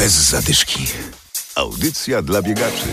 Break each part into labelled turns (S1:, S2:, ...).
S1: Bez zadyszki. Audycja dla biegaczy.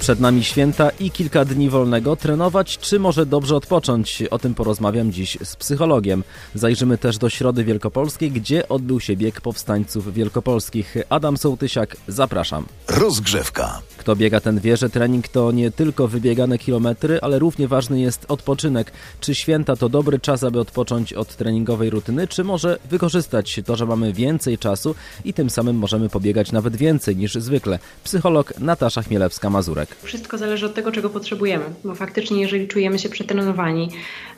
S2: Przed nami święta i kilka dni wolnego. Trenować czy może dobrze odpocząć? O tym porozmawiam dziś z psychologiem. Zajrzymy też do Środy Wielkopolskiej, gdzie odbył się bieg powstańców wielkopolskich. Adam Sołtysiak, zapraszam.
S1: Rozgrzewka.
S2: Kto biega, ten wie, że trening to nie tylko wybiegane kilometry, ale równie ważny jest odpoczynek. Czy święta to dobry czas, aby odpocząć od treningowej rutyny, czy może wykorzystać to, że mamy więcej czasu i tym samym możemy pobiegać nawet więcej niż zwykle? Psycholog Natasza Chmielewska-Mazurek.
S3: Wszystko zależy od tego, czego potrzebujemy, bo faktycznie, jeżeli czujemy się przetrenowani,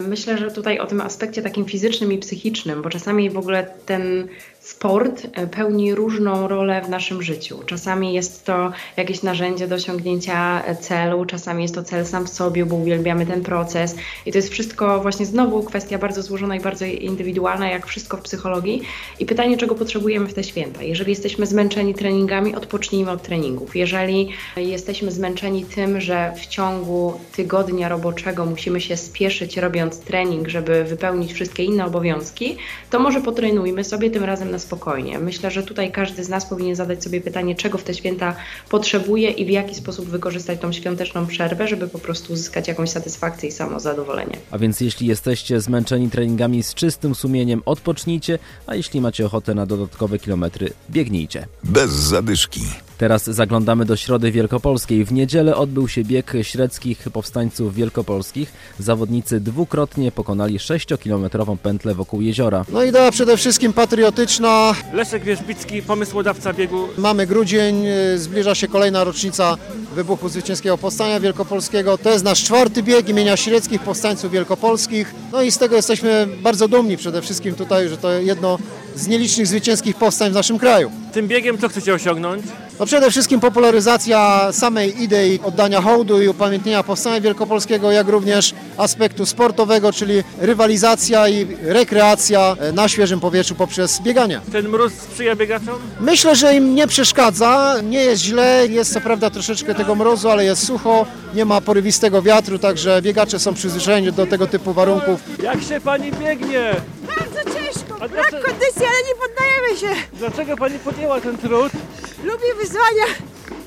S3: myślę, że tutaj o tym aspekcie takim fizycznym i psychicznym, bo czasami w ogóle ten sport e, pełni różną rolę w naszym życiu. Czasami jest to jakieś narzędzie do osiągnięcia e, celu, czasami jest to cel sam w sobie, bo uwielbiamy ten proces. I to jest wszystko właśnie znowu kwestia bardzo złożona i bardzo indywidualna, jak wszystko w psychologii. I pytanie, czego potrzebujemy w te święta. Jeżeli jesteśmy zmęczeni treningami, odpocznijmy od treningów. Jeżeli jesteśmy zmęczeni tym, że w ciągu tygodnia roboczego musimy się spieszyć robiąc trening, żeby wypełnić wszystkie inne obowiązki, to może potrenujmy sobie tym razem na spokojnie. Myślę, że tutaj każdy z nas powinien zadać sobie pytanie, czego w te święta potrzebuje i w jaki sposób wykorzystać tą świąteczną przerwę, żeby po prostu uzyskać jakąś satysfakcję i samozadowolenie.
S2: A więc jeśli jesteście zmęczeni treningami z czystym sumieniem, odpocznijcie, a jeśli macie ochotę na dodatkowe kilometry, biegnijcie.
S1: Bez zadyszki.
S2: Teraz zaglądamy do Środy Wielkopolskiej. W niedzielę odbył się bieg średzkich powstańców wielkopolskich. Zawodnicy dwukrotnie pokonali 6-kilometrową pętlę wokół jeziora.
S4: No idea przede wszystkim patriotyczna.
S5: Leszek Wierzbicki, pomysłodawca biegu.
S4: Mamy grudzień, y, zbliża się kolejna rocznica wybuchu zwycięskiego powstania wielkopolskiego. To jest nasz czwarty bieg imienia średzkich powstańców wielkopolskich. No i z tego jesteśmy bardzo dumni przede wszystkim tutaj, że to jedno z nielicznych zwycięskich powstań w naszym kraju.
S5: Tym biegiem co chcecie osiągnąć?
S4: No przede wszystkim popularyzacja samej idei oddania hołdu i upamiętnienia powstania wielkopolskiego, jak również aspektu sportowego, czyli rywalizacja i rekreacja na świeżym powietrzu poprzez bieganie.
S5: Ten mróz sprzyja biegaczom?
S4: Myślę, że im nie przeszkadza, nie jest źle, jest co prawda troszeczkę tego mrozu, ale jest sucho, nie ma porywistego wiatru, także biegacze są przyzwyczajeni do tego typu warunków.
S5: Jak się pani biegnie? A
S6: brak
S5: dlaczego-
S6: kondycji, ale nie poddajemy się.
S5: Dlaczego pani podjęła ten trud?
S6: Lubię wyzwania.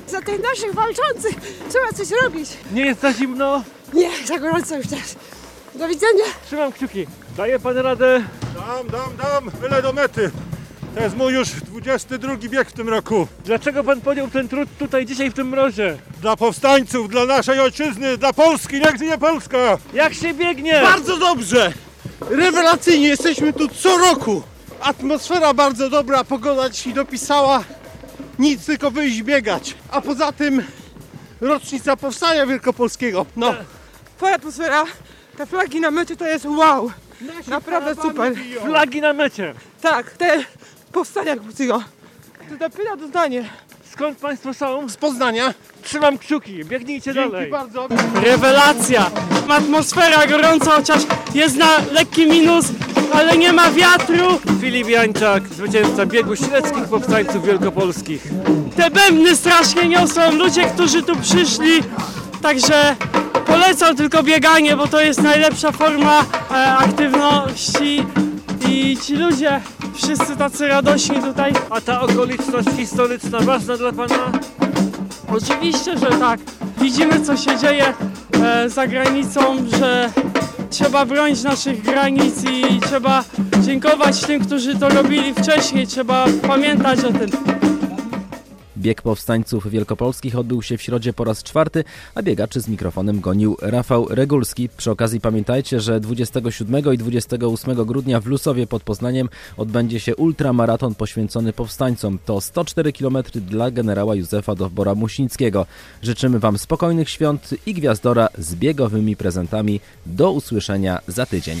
S6: Za tych naszych walczących trzeba coś robić.
S5: Nie jest za zimno?
S6: Nie, za gorąco już teraz. Do widzenia.
S5: Trzymam kciuki. Daje pan radę?
S7: Dam, dam, dam, byle do mety. To jest mój już 22 bieg w tym roku.
S5: Dlaczego pan podjął ten trud tutaj dzisiaj w tym mrozie?
S7: Dla powstańców, dla naszej ojczyzny, dla Polski, niech nie Polska!
S5: Jak się biegnie?
S8: Bardzo dobrze! Rewelacyjnie, jesteśmy tu co roku. Atmosfera bardzo dobra, pogoda dzisiaj dopisała. Nic, tylko wyjść biegać. A poza tym rocznica powstania wielkopolskiego. No,
S6: Twoja atmosfera, te flagi na mecie to jest wow. Naprawdę super.
S5: Flagi na mecie.
S6: Tak, te powstania Kucygo. To dopiero doznanie.
S5: Skąd państwo są?
S8: z Poznania.
S5: Trzymam kciuki. Biegnijcie
S8: Dzięki
S5: dalej.
S8: bardzo.
S9: Rewelacja! Atmosfera gorąca, chociaż jest na lekki minus, ale nie ma wiatru.
S5: Filip Jańczak, zwycięzca biegu średzkich powstańców wielkopolskich.
S9: Te bębny strasznie niosą ludzie, którzy tu przyszli. Także polecam tylko bieganie, bo to jest najlepsza forma e, aktywności. I ci ludzie, wszyscy tacy radośni tutaj.
S5: A ta okoliczność historyczna ważna dla pana?
S9: Oczywiście, że tak. Widzimy, co się dzieje e, za granicą, że trzeba bronić naszych granic i trzeba dziękować tym, którzy to robili wcześniej. Trzeba pamiętać o tym.
S2: Bieg powstańców wielkopolskich odbył się w środzie po raz czwarty, a biegaczy z mikrofonem gonił Rafał Regulski. Przy okazji pamiętajcie, że 27 i 28 grudnia w Lusowie pod Poznaniem odbędzie się ultramaraton poświęcony powstańcom. To 104 km dla generała Józefa Dowbora-Muśnickiego. Życzymy Wam spokojnych świąt i gwiazdora z biegowymi prezentami. Do usłyszenia za tydzień.